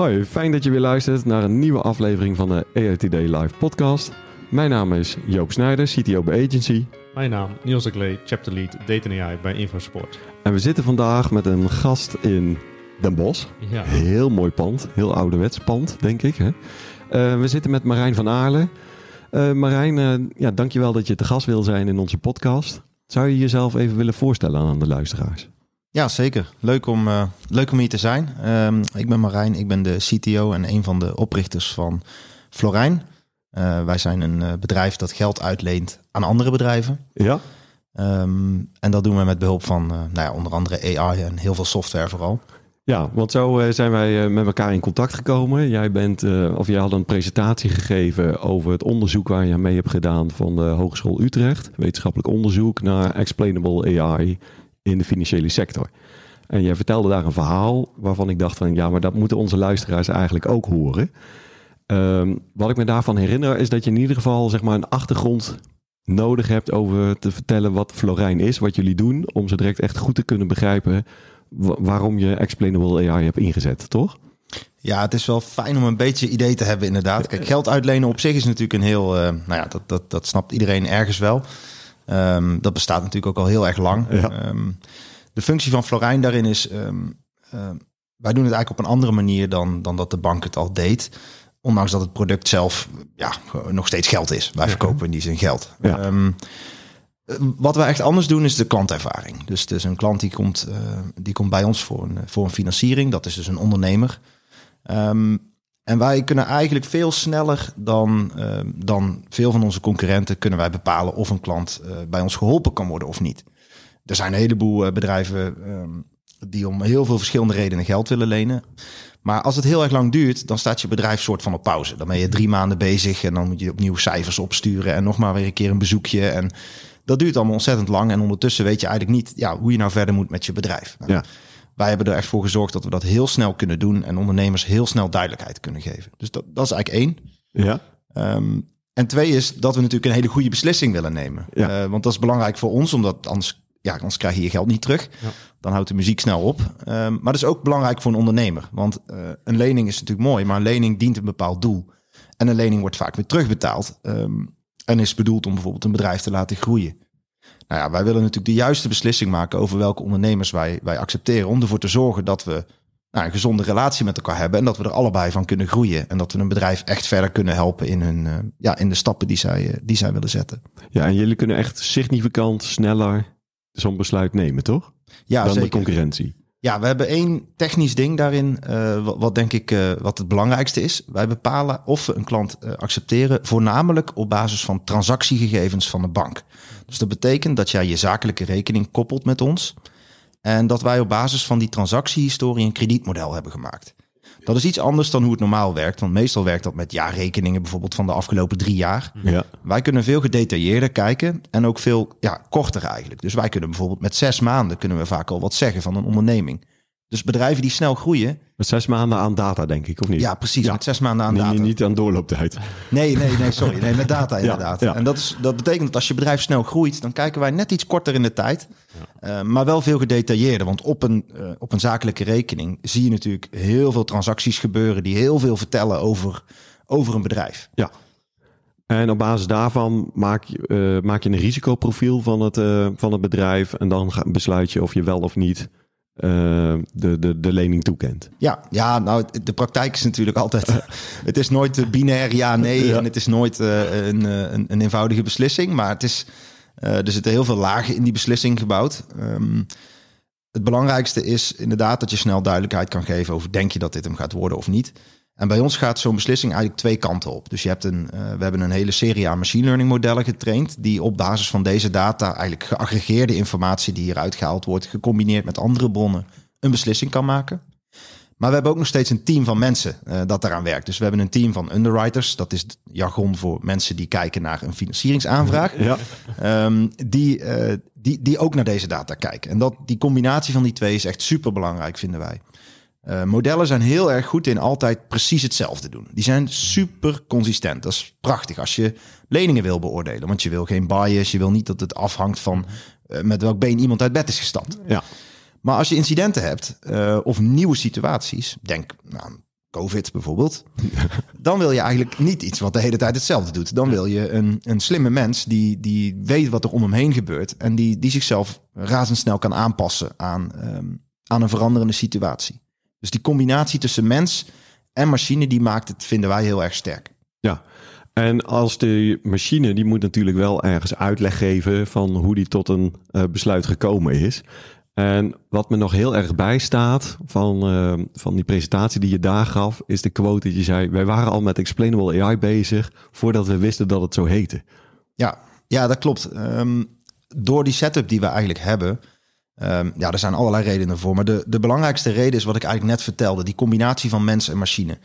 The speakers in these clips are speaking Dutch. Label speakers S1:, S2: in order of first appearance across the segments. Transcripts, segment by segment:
S1: Hoi, fijn dat je weer luistert naar een nieuwe aflevering van de AITD Live podcast. Mijn naam is Joop Snijder, CTO bij Agency.
S2: Mijn naam Niels de Klee, Chapter Lead Data AI bij InfoSport.
S1: En we zitten vandaag met een gast in Den Bosch.
S2: Ja.
S1: Heel mooi pand, heel ouderwets pand, denk ik. Hè? Uh, we zitten met Marijn van Aarle. Uh, Marijn, uh, ja, dankjewel dat je te gast wil zijn in onze podcast. Zou je jezelf even willen voorstellen aan de luisteraars?
S3: Ja, zeker. Leuk om, uh, leuk om hier te zijn. Um, ik ben Marijn, ik ben de CTO en een van de oprichters van Florijn. Uh, wij zijn een uh, bedrijf dat geld uitleent aan andere bedrijven.
S1: Ja.
S3: Um, en dat doen we met behulp van nou ja, onder andere AI en heel veel software vooral.
S1: Ja, want zo zijn wij met elkaar in contact gekomen. Jij bent, of jij had een presentatie gegeven over het onderzoek waar je mee hebt gedaan van de Hogeschool Utrecht. Wetenschappelijk onderzoek naar explainable AI in de financiële sector. En jij vertelde daar een verhaal waarvan ik dacht van ja, maar dat moeten onze luisteraars eigenlijk ook horen. Um, wat ik me daarvan herinner is dat je in ieder geval zeg maar een achtergrond nodig hebt over te vertellen wat Florijn is, wat jullie doen, om ze direct echt goed te kunnen begrijpen waarom je explainable AI hebt ingezet, toch?
S3: Ja, het is wel fijn om een beetje idee te hebben inderdaad. Kijk, geld uitlenen op zich is natuurlijk een heel, uh, nou ja, dat, dat, dat snapt iedereen ergens wel. Um, dat bestaat natuurlijk ook al heel erg lang.
S1: Ja.
S3: Um, de functie van Florijn daarin is, um, wij doen het eigenlijk op een andere manier dan, dan dat de bank het al deed. Ondanks dat het product zelf ja, nog steeds geld is. Wij verkopen in die zin geld.
S1: Ja.
S3: wat wij echt anders doen is de klantervaring. Dus is een klant die komt, uh, die komt bij ons voor een, voor een financiering. Dat is dus een ondernemer. En wij kunnen eigenlijk veel sneller dan, uh, dan veel van onze concurrenten kunnen wij bepalen of een klant uh, bij ons geholpen kan worden of niet. Er zijn een heleboel uh, bedrijven um, die om heel veel verschillende redenen geld willen lenen. Maar als het heel erg lang duurt, dan staat je bedrijf soort van op pauze. Dan ben je drie maanden bezig en dan moet je opnieuw cijfers opsturen en nog maar weer een keer een bezoekje. En dat duurt allemaal ontzettend lang. En ondertussen weet je eigenlijk niet ja, hoe je nou verder moet met je bedrijf. Nou,
S1: ja.
S3: Wij hebben er echt voor gezorgd dat we dat heel snel kunnen doen en ondernemers heel snel duidelijkheid kunnen geven. Dus dat, dat is eigenlijk één.
S1: Ja.
S3: Um, en twee is dat we natuurlijk een hele goede beslissing willen nemen.
S1: Ja.
S3: Uh, want dat is belangrijk voor ons, omdat anders, ja, anders krijg je je geld niet terug.
S2: Ja.
S3: Dan houdt de muziek snel op. Um, maar dat is ook belangrijk voor een ondernemer. Want uh, een lening is natuurlijk mooi, maar een lening dient een bepaald doel. En een lening wordt vaak weer terugbetaald. Um, en is bedoeld om bijvoorbeeld een bedrijf te laten groeien. Nou ja, wij willen natuurlijk de juiste beslissing maken over welke ondernemers wij, wij accepteren. Om ervoor te zorgen dat we nou, een gezonde relatie met elkaar hebben. En dat we er allebei van kunnen groeien. En dat we een bedrijf echt verder kunnen helpen in, hun, uh, ja, in de stappen die zij, uh, die zij willen zetten.
S1: Ja, en jullie kunnen echt significant sneller zo'n besluit nemen, toch?
S3: Ja,
S1: Dan
S3: zeker.
S1: de concurrentie.
S3: Ja, we hebben één technisch ding daarin, uh, wat, denk ik uh, wat het belangrijkste is. Wij bepalen of we een klant uh, accepteren, voornamelijk op basis van transactiegegevens van de bank. Dus dat betekent dat jij je zakelijke rekening koppelt met ons. En dat wij op basis van die transactiehistorie een kredietmodel hebben gemaakt. Dat is iets anders dan hoe het normaal werkt. Want meestal werkt dat met jaarrekeningen bijvoorbeeld van de afgelopen drie jaar.
S1: Ja.
S3: Wij kunnen veel gedetailleerder kijken en ook veel ja, korter eigenlijk. Dus wij kunnen bijvoorbeeld met zes maanden kunnen we vaak al wat zeggen van een onderneming. Dus bedrijven die snel groeien.
S1: Met zes maanden aan data, denk ik, of niet?
S3: Ja, precies. Ja. Met zes maanden aan
S1: nee,
S3: data.
S1: Niet aan doorlooptijd.
S3: Nee, nee, nee, sorry. Nee, met data
S1: Ja,
S3: inderdaad.
S1: ja.
S3: En dat, is, dat betekent dat als je bedrijf snel groeit, dan kijken wij net iets korter in de tijd. Uh, maar wel veel gedetailleerder. Want op een, uh, op een zakelijke rekening zie je natuurlijk heel veel transacties gebeuren die heel veel vertellen over, over een bedrijf.
S1: Ja. En op basis daarvan maak je, uh, maak je een risicoprofiel van het, uh, van het bedrijf. En dan ga, besluit je of je wel of niet uh, de, de, de lening toekent.
S3: Ja, ja, nou, de praktijk is natuurlijk altijd. het is nooit binair. Ja. En het is nooit uh, een, een, een, eenvoudige beslissing. Maar het is, uh, er zitten heel veel lagen in die beslissing gebouwd. Um, het belangrijkste is inderdaad dat je snel duidelijkheid kan geven over denk je dat dit hem gaat worden of niet. En bij ons gaat zo'n beslissing eigenlijk twee kanten op. Dus je hebt een, uh, we hebben een hele serie aan machine learning modellen getraind, die op basis van deze data, eigenlijk geaggregeerde informatie die hieruit gehaald wordt, gecombineerd met andere bronnen, een beslissing kan maken. Maar we hebben ook nog steeds een team van mensen uh, dat daaraan werkt. Dus we hebben een team van underwriters. Dat is jargon voor mensen die kijken naar een financieringsaanvraag.
S1: Ja.
S3: Um, die, uh, die, die ook naar deze data kijken. En dat, die combinatie van die twee is echt super belangrijk, vinden wij. Uh, modellen zijn heel erg goed in altijd precies hetzelfde doen. Die zijn super consistent. Dat is prachtig als je leningen wil beoordelen. Want je wil geen bias. Je wil niet dat het afhangt van uh, met welk been iemand uit bed is gestapt.
S1: Ja.
S3: Maar als je incidenten hebt uh, of nieuwe situaties, denk nou, COVID bijvoorbeeld, dan wil je eigenlijk niet iets wat de hele tijd hetzelfde doet. Dan wil je een, een slimme mens die, die weet wat er om hem heen gebeurt en die, die zichzelf razendsnel kan aanpassen aan, um, aan een veranderende situatie. Dus die combinatie tussen mens en machine, die maakt het, vinden wij, heel erg sterk.
S1: Ja, en als de machine, die moet natuurlijk wel ergens uitleg geven van hoe die tot een uh, besluit gekomen is. En wat me nog heel erg bijstaat van, uh, van die presentatie die je daar gaf, is de quote dat je zei: Wij waren al met explainable AI bezig voordat we wisten dat het zo heette.
S3: Ja, ja dat klopt. Um, door die setup die we eigenlijk hebben, um, ja, er zijn allerlei redenen voor. Maar de, de belangrijkste reden is wat ik eigenlijk net vertelde: die combinatie van mens en machine.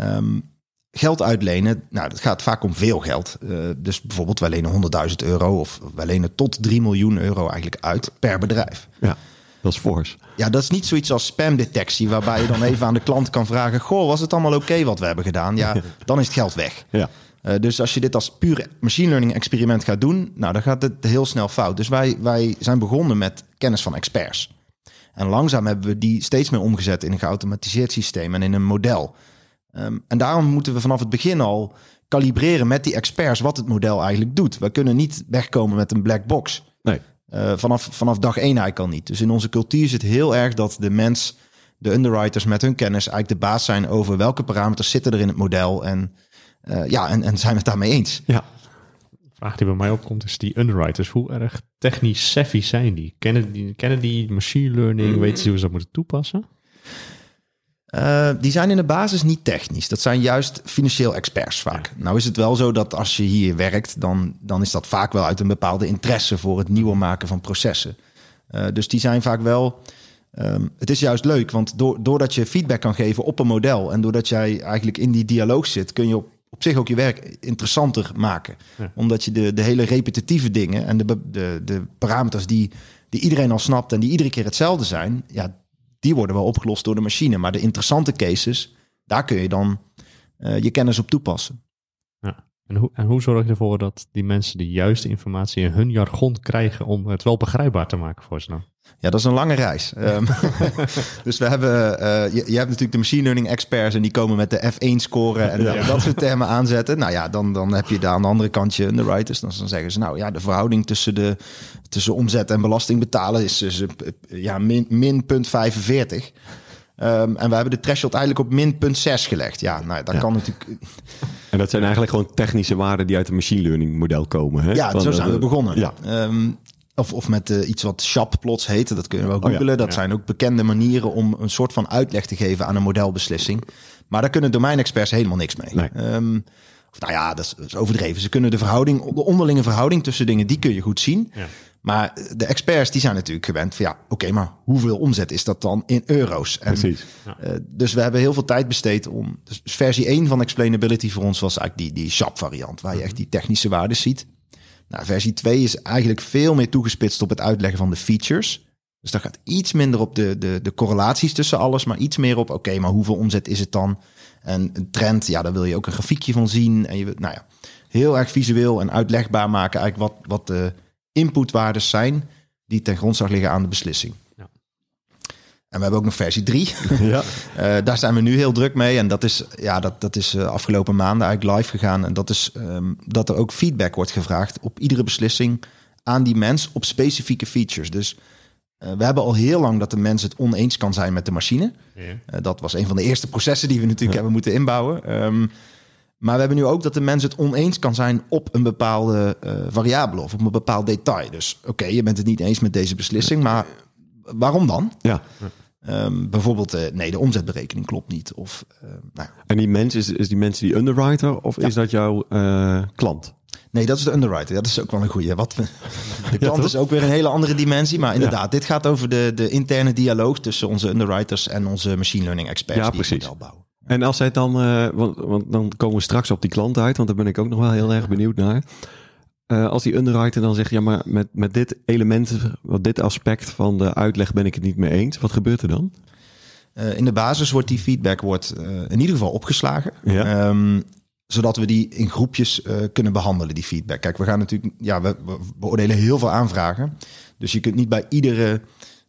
S3: Um, geld uitlenen, nou, dat gaat vaak om veel geld. Uh, dus bijvoorbeeld, wij lenen 100.000 euro of wij lenen tot 3 miljoen euro eigenlijk uit per bedrijf.
S1: Ja. Dat is fors.
S3: Ja, dat is niet zoiets als spamdetectie, waarbij je dan even aan de klant kan vragen: Goh, was het allemaal oké okay wat we hebben gedaan? Ja, dan is het geld weg.
S1: Ja.
S3: Uh, dus als je dit als puur machine learning experiment gaat doen, nou, dan gaat het heel snel fout. Dus wij, wij zijn begonnen met kennis van experts. En langzaam hebben we die steeds meer omgezet in een geautomatiseerd systeem en in een model. Um, en daarom moeten we vanaf het begin al kalibreren met die experts wat het model eigenlijk doet. We kunnen niet wegkomen met een black box.
S1: Nee.
S3: Uh, vanaf, vanaf dag één eigenlijk al niet. Dus in onze cultuur zit heel erg dat de mens, de underwriters met hun kennis eigenlijk de baas zijn over welke parameters zitten er in het model. En uh, ja, en, en zijn we het daarmee eens.
S1: Ja.
S2: De vraag die bij mij opkomt is die underwriters, hoe erg technisch savvy zijn die? Kennen die, kennen die machine learning, mm. weten ze hoe ze dat moeten toepassen?
S3: Uh, die zijn in de basis niet technisch. Dat zijn juist financieel experts vaak. Ja. Nou is het wel zo dat als je hier werkt, dan, dan is dat vaak wel uit een bepaalde interesse voor het nieuwe maken van processen. Uh, dus die zijn vaak wel. Um, het is juist leuk, want door, doordat je feedback kan geven op een model en doordat jij eigenlijk in die dialoog zit, kun je op, op zich ook je werk interessanter maken. Ja. Omdat je de, de hele repetitieve dingen en de, de, de parameters die, die iedereen al snapt en die iedere keer hetzelfde zijn, ja, die worden wel opgelost door de machine. Maar de interessante cases, daar kun je dan uh, je kennis op toepassen.
S2: En, hoe, en hoe zorg je ervoor dat die mensen de juiste informatie in hun jargon krijgen om het wel begrijpbaar te maken voor ze dan?
S3: Ja, dat is een lange reis. um, dus we hebben, uh, je, je, hebt natuurlijk de machine learning experts en die komen met de F1-score en ja. dat soort termen aanzetten. Nou ja, dan, dan heb je daar aan de andere kant je underwriters. Dan, dan zeggen ze, nou ja, de verhouding tussen, de, tussen omzet en belasting betalen is dus, ja, min, min punt 45. Um, en we hebben de threshold eigenlijk op min punt 6 gelegd. Ja, nou, dat ja. kan natuurlijk...
S1: En dat zijn eigenlijk gewoon technische waarden die uit een machine learning model komen. Hè?
S3: Ja,
S1: Van,
S3: zo zijn we begonnen.
S1: Ja.
S3: Um, of, of met uh, iets wat SHAP-plots heet. Dat kunnen we ook googelen. Oh, ja. Dat ja. zijn ook bekende manieren om een soort van uitleg te geven aan een modelbeslissing. Maar daar kunnen domeinexperts helemaal niks mee.
S1: Nee.
S3: Um, of nou ja, dat is, dat is, overdreven. Ze kunnen de verhouding, de onderlinge verhouding tussen dingen, die kun je goed zien.
S2: Ja.
S3: Maar de experts die zijn natuurlijk gewend van ja, oké, okay, maar hoeveel omzet is dat dan in euro's? En,
S1: Precies.
S3: Ja. Uh, dus we hebben heel veel tijd besteed om. Dus versie 1 van explainability voor ons was eigenlijk die, die SHAP variant, waar je echt die technische waarden ziet. Nou, versie 2 is eigenlijk veel meer toegespitst op het uitleggen van de features. Dus dat gaat iets minder op de, de, de correlaties tussen alles, maar iets meer op, oké, okay, maar hoeveel omzet is het dan? En een trend, ja, daar wil je ook een grafiekje van zien. En je nou ja, heel erg visueel en uitlegbaar maken eigenlijk wat, wat de inputwaardes zijn die ten grondslag liggen aan de beslissing.
S2: Ja.
S3: En we hebben ook nog versie 3.
S1: Ja.
S3: uh, daar zijn we nu heel druk mee. En dat is, ja, dat, dat is uh, afgelopen maanden eigenlijk live gegaan. En dat is um, dat er ook feedback wordt gevraagd op iedere beslissing aan die mens op specifieke features. Dus uh, we hebben al heel lang dat de mens het oneens kan zijn met de machine.
S2: Ja.
S3: dat was een van de eerste processen die we natuurlijk hebben moeten inbouwen. Um, maar we hebben nu ook dat de mens het oneens kan zijn op een bepaalde uh, variabele of op een bepaald detail. Dus oké, okay, je bent het niet eens met deze beslissing, maar waarom dan?
S1: Ja.
S3: Um, bijvoorbeeld, uh, nee, de omzetberekening klopt niet. Of, uh, nou.
S1: En die mens, is, is die mens die underwriter of ja. is dat jouw klant?
S3: Nee, dat is de underwriter. Dat is ook wel een goede. Wat we, de klant is ook weer een hele andere dimensie. Maar inderdaad, dit gaat over de, de interne dialoog tussen onze underwriters en onze machine learning experts
S1: Ja,
S3: die het
S1: precies.
S3: model bouwen.
S1: En als zij het dan, eh, want, want dan komen we straks op die klant uit, want daar ben ik ook nog wel heel erg benieuwd naar. Eh, als die underwriter dan zegt, ja, maar met, met dit element, wat dit aspect van de uitleg ben ik het niet mee eens. Wat gebeurt er dan?
S3: Eh, in de basis wordt die feedback wordt, in ieder geval opgeslagen.
S1: Ja.
S3: Ehm, zodat we die in groepjes kunnen behandelen, die feedback. Kijk, we gaan natuurlijk, ja, we, we beoordelen heel veel aanvragen. Dus je kunt niet bij iedere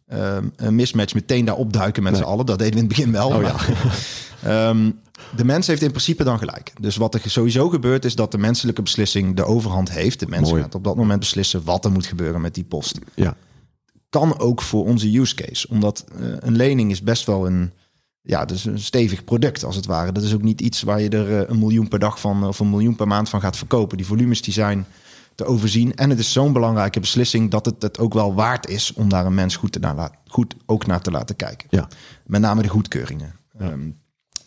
S3: ehm, een mismatch meteen daar opduiken met
S1: Nee.
S3: z'n allen. Dat deden we in het begin wel.
S1: Oh,
S3: maar, ehm, de mens heeft in principe dan gelijk. Dus wat er sowieso gebeurt is dat de menselijke beslissing de overhand heeft. De mens
S1: Mooi.
S3: gaat op dat moment beslissen wat er moet gebeuren met die post
S1: Ja,
S3: kan ook voor onze use case. Omdat eh, een lening is best wel een, ja, dus een stevig product als het ware. Dat is ook niet iets waar je er eh, een miljoen per dag van of een miljoen per maand van gaat verkopen. Die volumes die zijn te overzien. En het is zo'n belangrijke beslissing dat het het ook wel waard is om daar een mens goed, te naar, goed ook naar te laten kijken.
S1: ja.
S3: Met name de goedkeuringen. Ehm,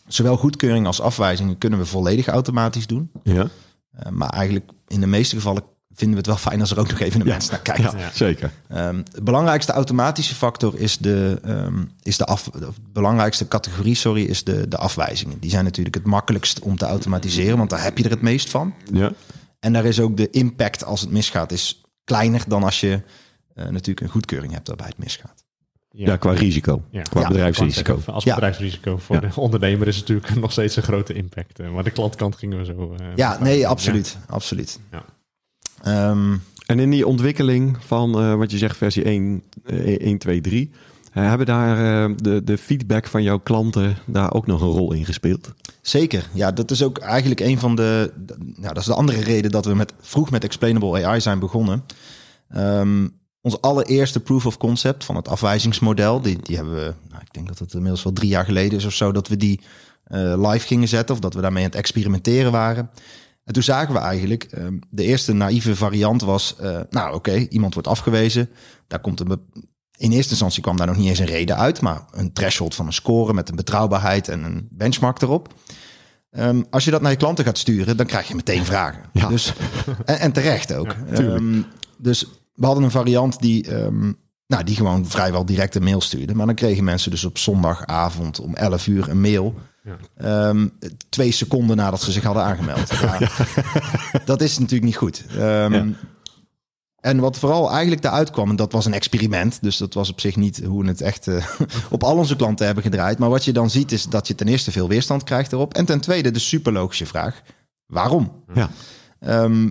S3: zowel goedkeuring als afwijzingen kunnen we volledig automatisch doen.
S1: ja.
S3: Eh, maar eigenlijk in de meeste gevallen vinden we het wel fijn als er ook nog even een mens naar kijkt.
S1: ja, zeker.
S3: Ehm, de belangrijkste automatische factor is de, ehm, is de af, de belangrijkste categorie, sorry, is de, de afwijzingen. Die zijn natuurlijk het makkelijkst om te automatiseren, want daar heb je er het meest van.
S1: Ja,
S3: En daar is ook de impact als het misgaat, is kleiner dan als je eh, natuurlijk een goedkeuring hebt waarbij het misgaat.
S1: ja. qua risico.
S2: Ja.
S1: Qua
S3: Ja,
S1: bedrijfsrisico.
S2: Als
S3: Ja.
S2: bedrijfsrisico voor
S1: Ja.
S2: de ondernemer is het natuurlijk nog steeds een grote impact. eh, Maar de klantkant gingen we zo. eh,
S3: Ja, nee, absoluut. absoluut.
S2: Ja.
S3: Ehm,
S1: En in die ontwikkeling van eh, wat je zegt, versie 1, eh, 1 2, 3, eh, hebben daar eh, de, de feedback van jouw klanten daar ook nog een rol in gespeeld?
S3: Zeker. Ja, dat is ook eigenlijk een van de. Ja, dat is de andere reden dat we met, vroeg met Explainable AI zijn begonnen. Ehm, ons allereerste proof of concept van het afwijzingsmodel, die, die hebben we, nou, ik denk dat het inmiddels wel drie jaar geleden is of zo, dat we die eh, live gingen zetten of dat we daarmee aan het experimenteren waren. En toen zagen we eigenlijk, ehm, de eerste naïeve variant was, eh, nou oké, iemand wordt afgewezen. Daar komt een, in eerste instantie kwam daar nog niet eens een reden uit, maar een threshold van een score met een betrouwbaarheid en een benchmark erop. Ehm, als je dat naar je klanten gaat sturen, dan krijg je meteen vragen.
S1: Ja.
S3: Dus, en, en terecht ook. Ehm, dus we hadden een variant die, ehm, nou, die gewoon vrijwel direct een mail stuurde. Maar dan kregen mensen dus op zondagavond om 11 uur een mail.
S2: Ja.
S3: Twee seconden nadat ze zich hadden aangemeld. Dat is natuurlijk niet goed. En wat vooral eigenlijk daaruit kwam, en dat was een experiment. Dus dat was op zich niet hoe we het echt eh, op al onze klanten hebben gedraaid. Maar wat je dan ziet is dat je ten eerste veel weerstand krijgt erop. En ten tweede de superlogische vraag, waarom?
S1: Ja.
S3: Ehm,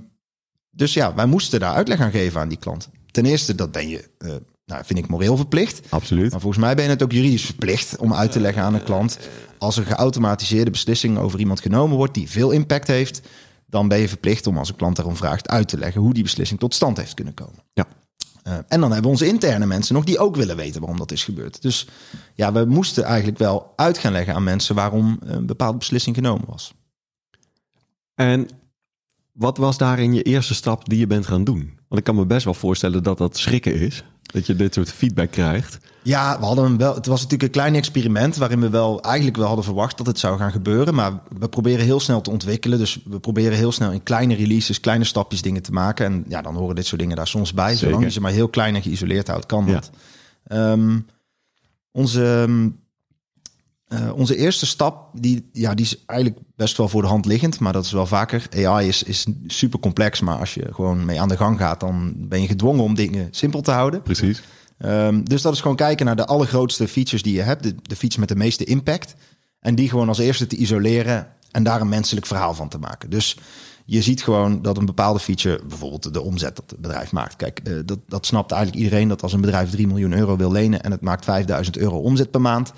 S3: dus ja, wij moesten daar uitleg aan geven aan die klant. Ten eerste, dat ben je, eh, nou, vind ik moreel verplicht.
S1: Absoluut.
S3: Maar volgens mij ben je het ook juridisch verplicht om uit te leggen aan een klant. Als er geautomatiseerde beslissing over iemand genomen wordt die veel impact heeft, dan ben je verplicht om als een klant daarom vraagt uit te leggen hoe die beslissing tot stand heeft kunnen komen.
S1: Ja.
S3: Eh, en dan hebben we onze interne mensen nog die ook willen weten waarom dat is gebeurd. Dus ja, we moesten eigenlijk wel uit gaan leggen aan mensen waarom een bepaalde beslissing genomen was.
S1: En wat was daarin je eerste stap die je bent gaan doen? Want ik kan me best wel voorstellen dat dat schrikken is. Dat je dit soort feedback krijgt.
S3: Ja, we hadden hem wel. Het was natuurlijk een klein experiment waarin we wel eigenlijk wel hadden verwacht dat het zou gaan gebeuren. Maar we proberen heel snel te ontwikkelen. Dus we proberen heel snel in kleine releases, kleine stapjes dingen te maken. En ja, dan horen dit soort dingen daar soms bij. Zolang je ze maar heel klein en geïsoleerd houdt, kan
S1: Ja.
S3: dat. Ehm, onze, ehm, eh, onze eerste stap, die, ja, die is eigenlijk best wel voor de hand liggend. Maar dat is wel vaker. AI is, is super complex. Maar als je gewoon mee aan de gang gaat, dan ben je gedwongen om dingen simpel te houden.
S1: Precies.
S3: Ehm, dus dat is gewoon kijken naar de allergrootste features die je hebt. De, de features met de meeste impact. En die gewoon als eerste te isoleren en daar een menselijk verhaal van te maken. Dus je ziet gewoon dat een bepaalde feature, bijvoorbeeld de omzet dat het bedrijf maakt. Kijk, eh, dat, dat snapt eigenlijk iedereen dat als een bedrijf 3 miljoen euro wil lenen en het maakt 5000 euro omzet per maand.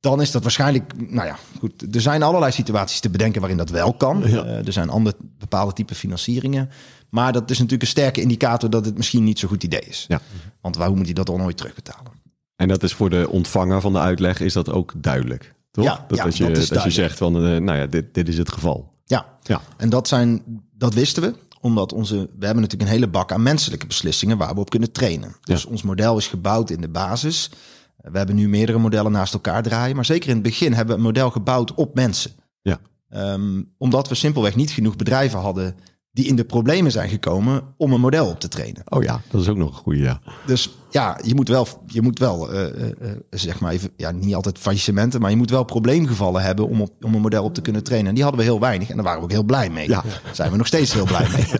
S3: Dan is dat waarschijnlijk, nou ja, goed. Er zijn allerlei situaties te bedenken waarin dat wel kan.
S1: Ja.
S3: Eh, er zijn andere bepaalde type financieringen. Maar dat is natuurlijk een sterke indicator dat het misschien niet zo'n goed idee is.
S1: Ja.
S3: Want waarom moet hij dat dan nooit terugbetalen?
S1: En dat is voor de ontvanger van de uitleg is dat ook duidelijk. Toch?
S3: Ja,
S1: dat,
S3: ja,
S1: als je,
S3: dat is
S1: als je zegt van, eh, nou ja, dit, dit is het geval.
S3: Ja,
S1: Ja.
S3: en dat, zijn, dat wisten we omdat onze, we hebben natuurlijk een hele bak aan menselijke beslissingen waar we op kunnen trainen. Dus ons model is gebouwd in de basis. We hebben nu meerdere modellen naast elkaar draaien, maar zeker in het begin hebben we een model gebouwd op mensen.
S1: Ja.
S3: Ehm, omdat we simpelweg niet genoeg bedrijven hadden die in de problemen zijn gekomen om een model op te trainen.
S1: Oh ja, dat is ook nog een goede, ja.
S3: Dus ja, je moet wel, je moet wel eh, eh, eh, zeg maar even, ja, niet altijd faillissementen, maar je moet wel probleemgevallen hebben om, op, om een model op te kunnen trainen. En die hadden we heel weinig en daar waren we ook heel blij mee.
S1: Ja.
S3: Daar zijn we nog steeds heel blij mee.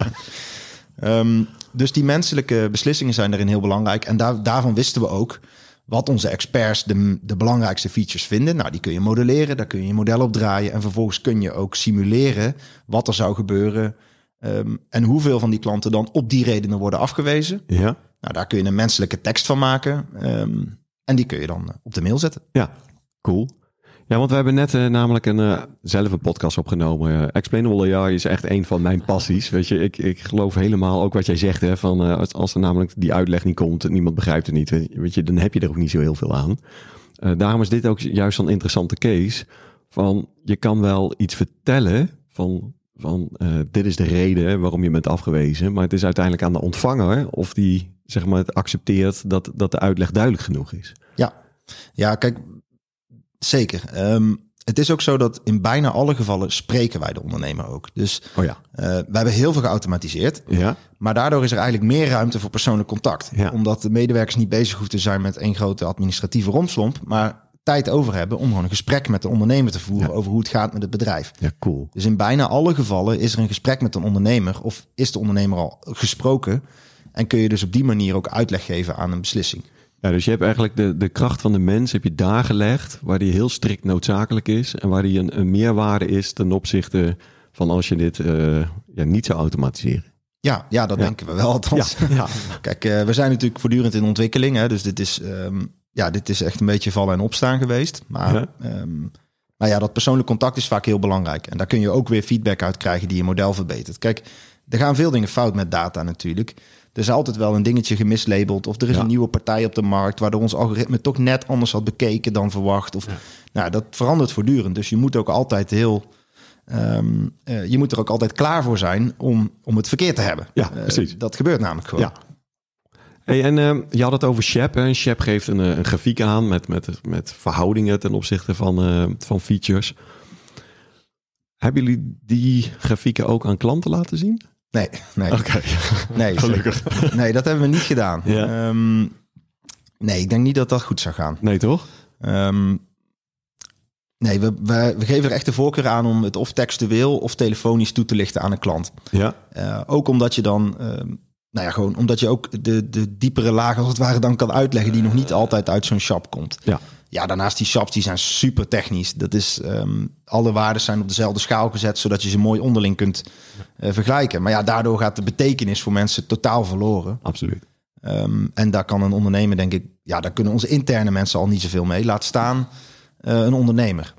S3: Ehm, dus die menselijke beslissingen zijn daarin heel belangrijk. En daar, daarvan wisten we ook wat onze experts de, de belangrijkste features vinden. Nou, die kun je modelleren, daar kun je je model op draaien. En vervolgens kun je ook simuleren wat er zou gebeuren. ehm, en hoeveel van die klanten dan op die redenen worden afgewezen.
S1: Ja,
S3: Nou, daar kun je een menselijke tekst van maken. ehm, en die kun je dan eh, op de mail zetten.
S1: ja, cool. Ja, want we hebben net eh, namelijk een, eh, zelf een podcast opgenomen. Eh, Explainable AI is echt een van mijn passies. Weet je, ik, ik geloof helemaal ook wat jij zegt. Hè, van, als, als er namelijk die uitleg niet komt en niemand begrijpt het niet. Weet je, dan heb je er ook niet zo heel veel aan. Daarom is dit ook juist zo'n interessante case. Van, je kan wel iets vertellen van, van dit is de reden waarom je bent afgewezen. Maar het is uiteindelijk aan de ontvanger of die zeg maar, het accepteert dat, dat de uitleg duidelijk genoeg is.
S3: Ja, ja kijk, zeker. Ehm, het is ook zo dat in bijna alle gevallen spreken wij de ondernemer ook. Dus
S1: Oh ja.
S3: eh, wij hebben heel veel geautomatiseerd.
S1: Ja,
S3: Maar daardoor is er eigenlijk meer ruimte voor persoonlijk contact.
S1: Ja.
S3: Omdat de medewerkers niet bezig hoeven te zijn met één grote administratieve romslomp. Maar tijd over hebben om gewoon een gesprek met de ondernemer te voeren
S1: Ja.
S3: over hoe het gaat met het bedrijf.
S1: ja, cool.
S3: Dus in bijna alle gevallen is er een gesprek met een ondernemer of is de ondernemer al gesproken. En kun je dus op die manier ook uitleg geven aan een beslissing.
S1: Ja, dus je hebt eigenlijk de, de kracht van de mens heb je daar gelegd, waar die heel strikt noodzakelijk is en waar die een, een meerwaarde is ten opzichte van als je dit eh, ja, niet zou automatiseren.
S3: Ja, ja dat
S1: Ja.
S3: denken we wel althans.
S1: ja.
S3: Kijk, eh, we zijn natuurlijk voortdurend in ontwikkeling. Hè, dus dit is, ehm, ja, dit is echt een beetje vallen en opstaan geweest. Maar, ehm, maar ja, dat persoonlijk contact is vaak heel belangrijk. En daar kun je ook weer feedback uit krijgen die je model verbetert. Kijk, er gaan veel dingen fout met data natuurlijk. Er is altijd wel een dingetje gemislabeld. Of er is
S1: Ja.
S3: een nieuwe partij op de markt... waardoor ons algoritme toch net anders had bekeken dan verwacht. Of, nou, dat verandert voortdurend. Dus je moet ook altijd heel... ehm, eh, je moet er ook altijd klaar voor zijn om, om het verkeerd te hebben.
S1: Ja,
S3: Eh,
S1: precies.
S3: dat gebeurt namelijk gewoon.
S1: Ja. Hey, en eh, je had het over Shep. Hè? Shep geeft een, eh, een grafiek aan met, met, met verhoudingen ten opzichte van, eh, van features. Hebben jullie die grafieken ook aan klanten laten zien?
S3: Nee, nee.
S1: Oké,
S3: Nee,
S1: gelukkig.
S3: nee, dat hebben we niet gedaan.
S1: Ja.
S3: Ehm, nee, ik denk niet dat dat goed zou gaan.
S1: Nee, toch?
S3: Ehm, nee, we, we, we geven er echt de voorkeur aan om het of textueel of telefonisch toe te lichten aan een klant.
S1: Ja,
S3: Eh, ook omdat je dan, ehm, nou ja, gewoon omdat je ook de, de diepere lagen als het ware dan kan uitleggen die nog niet altijd uit zo'n shop komt.
S1: ja.
S3: Ja, daarnaast die shops die zijn super technisch. Dat is ehm, alle waarden zijn op dezelfde schaal gezet, zodat je ze mooi onderling kunt eh, vergelijken. Maar ja, daardoor gaat de betekenis voor mensen totaal verloren.
S1: absoluut.
S3: Ehm, en daar kan een ondernemer, denk ik, ja, daar kunnen onze interne mensen al niet zoveel mee. Laat staan eh, een ondernemer.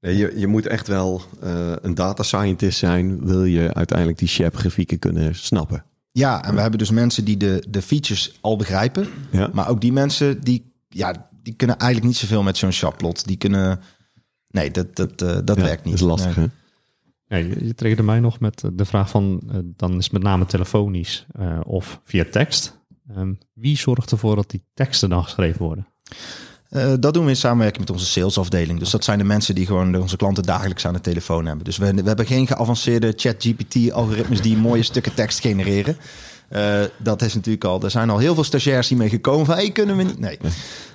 S1: Nee, je, je moet echt wel eh, een data scientist zijn, wil je uiteindelijk die Shep grafieken kunnen snappen.
S3: Ja, en we hebben dus mensen die de, de features al begrijpen.
S1: Ja.
S3: Maar ook die mensen die, ja, die kunnen eigenlijk niet zoveel met zo'n shopplot. Die kunnen, nee, dat, dat, eh, dat
S1: Ja,
S3: werkt niet.
S1: Dat is lastig,
S3: Nee.
S2: Ja,
S1: hè?
S2: je, je triggerde mij nog met eh, de vraag van, eh, dan is het met name telefonisch eh, of via tekst. Ehm, wie zorgt ervoor dat die teksten dan geschreven worden?
S3: Eh, dat doen we in samenwerking met onze salesafdeling. Dus dat zijn de mensen die gewoon onze klanten dagelijks aan de telefoon hebben. Dus we, we hebben geen geavanceerde chat-GPT-algoritmes die mooie stukken tekst genereren. Eh, dat is natuurlijk al. Er zijn al heel veel stagiairs hiermee gekomen van, hey, kunnen we niet? Nee.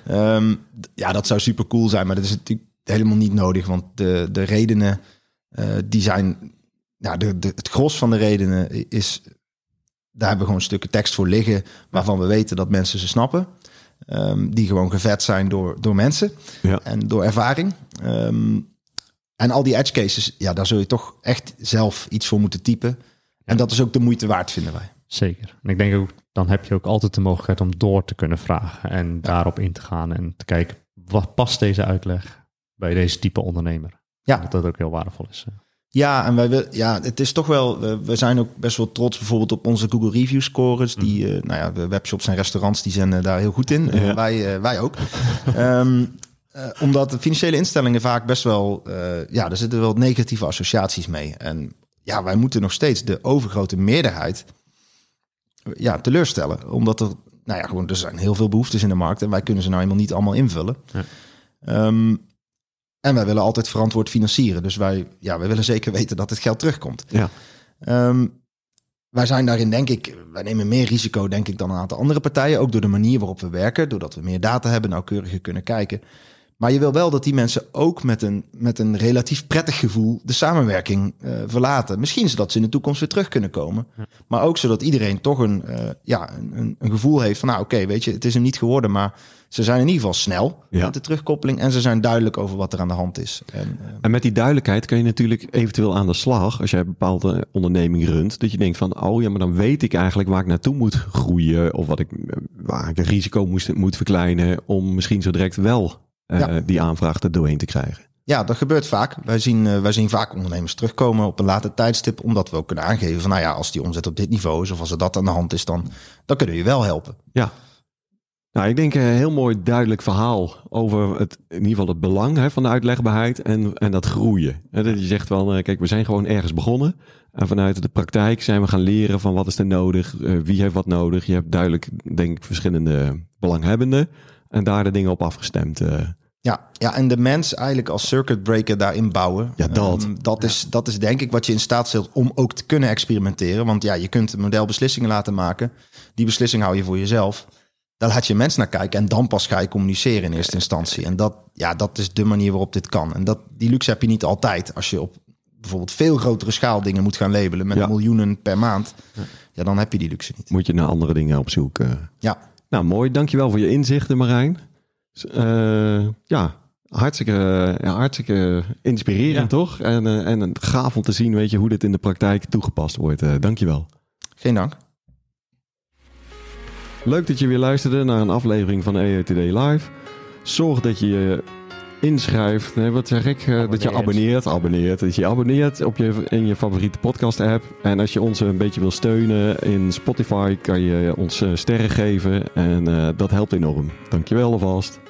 S3: Ehm, ja, dat zou super cool zijn, maar dat is natuurlijk helemaal niet nodig, want de, de redenen eh, die zijn, ja, de, de, het gros van de redenen is, daar hebben we gewoon stukken tekst voor liggen waarvan we weten dat mensen ze snappen. Ehm, die gewoon gevet zijn door, door mensen
S1: Ja.
S3: en door ervaring. Ehm, en al die edge cases, ja, daar zul je toch echt zelf iets voor moeten typen. En dat is ook de moeite waard, vinden wij.
S2: Zeker. En ik denk ook, dan heb je ook altijd de mogelijkheid om door te kunnen vragen en daarop in te gaan en te kijken, wat past deze uitleg bij deze type ondernemer?
S3: Ja.
S2: Dat dat ook heel waardevol is. eh.
S3: Ja, en wij wil, ja, het is toch wel. We, we zijn ook best wel trots bijvoorbeeld op onze Google Review scores. Die, eh, nou ja, de webshops en restaurants die zijn daar heel goed in. Eh,
S1: Ja.
S3: wij, wij ook. Ehm, eh, omdat de financiële instellingen vaak best wel. ja, er zitten wel negatieve associaties mee. En ja, wij moeten nog steeds de overgrote meerderheid. Ja, teleurstellen. Omdat er. Nou ja, gewoon, er zijn heel veel behoeftes in de markt. En wij kunnen ze nou eenmaal niet allemaal invullen.
S2: Ja.
S3: Ehm, en wij willen altijd verantwoord financieren. Dus wij, ja, wij willen zeker weten dat het geld terugkomt.
S1: Ja.
S3: Ehm, wij zijn daarin, denk ik, wij nemen meer risico, denk ik, dan een aantal andere partijen. Ook door de manier waarop we werken, doordat we meer data hebben, nauwkeuriger kunnen kijken. Maar je wil wel dat die mensen ook met een, met een relatief prettig gevoel de samenwerking uh, verlaten. Misschien zodat ze in de toekomst weer terug kunnen komen. Maar ook zodat iedereen toch een, uh, ja, een, een gevoel heeft van, nou oké, weet je, het is hem niet geworden, maar ze zijn in ieder geval snel
S1: Ja.
S3: met de terugkoppeling en ze zijn duidelijk over wat er aan de hand is. En, uh,
S1: En met die duidelijkheid kan je natuurlijk eventueel aan de slag als jij een bepaalde onderneming runt. Dat je denkt van, oh ja, maar dan weet ik eigenlijk waar ik naartoe moet groeien. Of wat ik, waar ik het risico moest, moet verkleinen om misschien zo direct wel
S3: Ja.
S1: die aanvraag er doorheen te krijgen.
S3: Ja, dat gebeurt vaak. Wij zien, uh, wij zien vaak ondernemers terugkomen op een later tijdstip, omdat we ook kunnen aangeven van, nou ja, als die omzet op dit niveau is of als er dat aan de hand is, dan, dan kunnen we je wel helpen.
S1: Ja. Nou, ik denk een heel mooi duidelijk verhaal over het, in ieder geval het belang hè, van de uitlegbaarheid en, en dat groeien. Dat je zegt van, uh, kijk, we zijn gewoon ergens begonnen. En vanuit de praktijk zijn we gaan leren van wat is er nodig, wie heeft wat nodig. Je hebt duidelijk, denk ik, verschillende belanghebbenden en daar de dingen op afgestemd. Uh.
S3: Ja, ja, en de mens eigenlijk als circuit breaker daarin bouwen.
S1: Ja, dat.
S3: Um, dat, ja. Is, dat is denk ik wat je in staat stelt om ook te kunnen experimenteren. Want ja, je kunt een model beslissingen laten maken. Die beslissing hou je voor jezelf. Daar laat je mens naar kijken en dan pas ga je communiceren in eerste instantie. En dat, ja, dat is de manier waarop dit kan. En dat, die luxe heb je niet altijd. Als je op bijvoorbeeld veel grotere schaal dingen moet gaan labelen met ja. miljoenen per maand. Ja, dan heb je die luxe niet.
S1: Moet je naar andere dingen op zoek. Uh.
S3: Ja.
S1: Nou, mooi. Dankjewel voor je inzichten, Marijn. Uh, ja, hartstikke, ja, hartstikke inspirerend, ja. toch? En, uh, en gaaf om te zien, weet je, hoe dit in de praktijk toegepast wordt. Uh, dankjewel.
S3: Geen dank.
S1: Leuk dat je weer luisterde naar een aflevering van EETD Live. Zorg dat je je inschrijft. Nee, wat zeg ik? Abonneert. Dat je abonneert. Abonneert. Dat je abonneert op je, in je favoriete podcast app. En als je ons een beetje wil steunen in Spotify, kan je ons sterren geven. En uh, dat helpt enorm. Dankjewel alvast.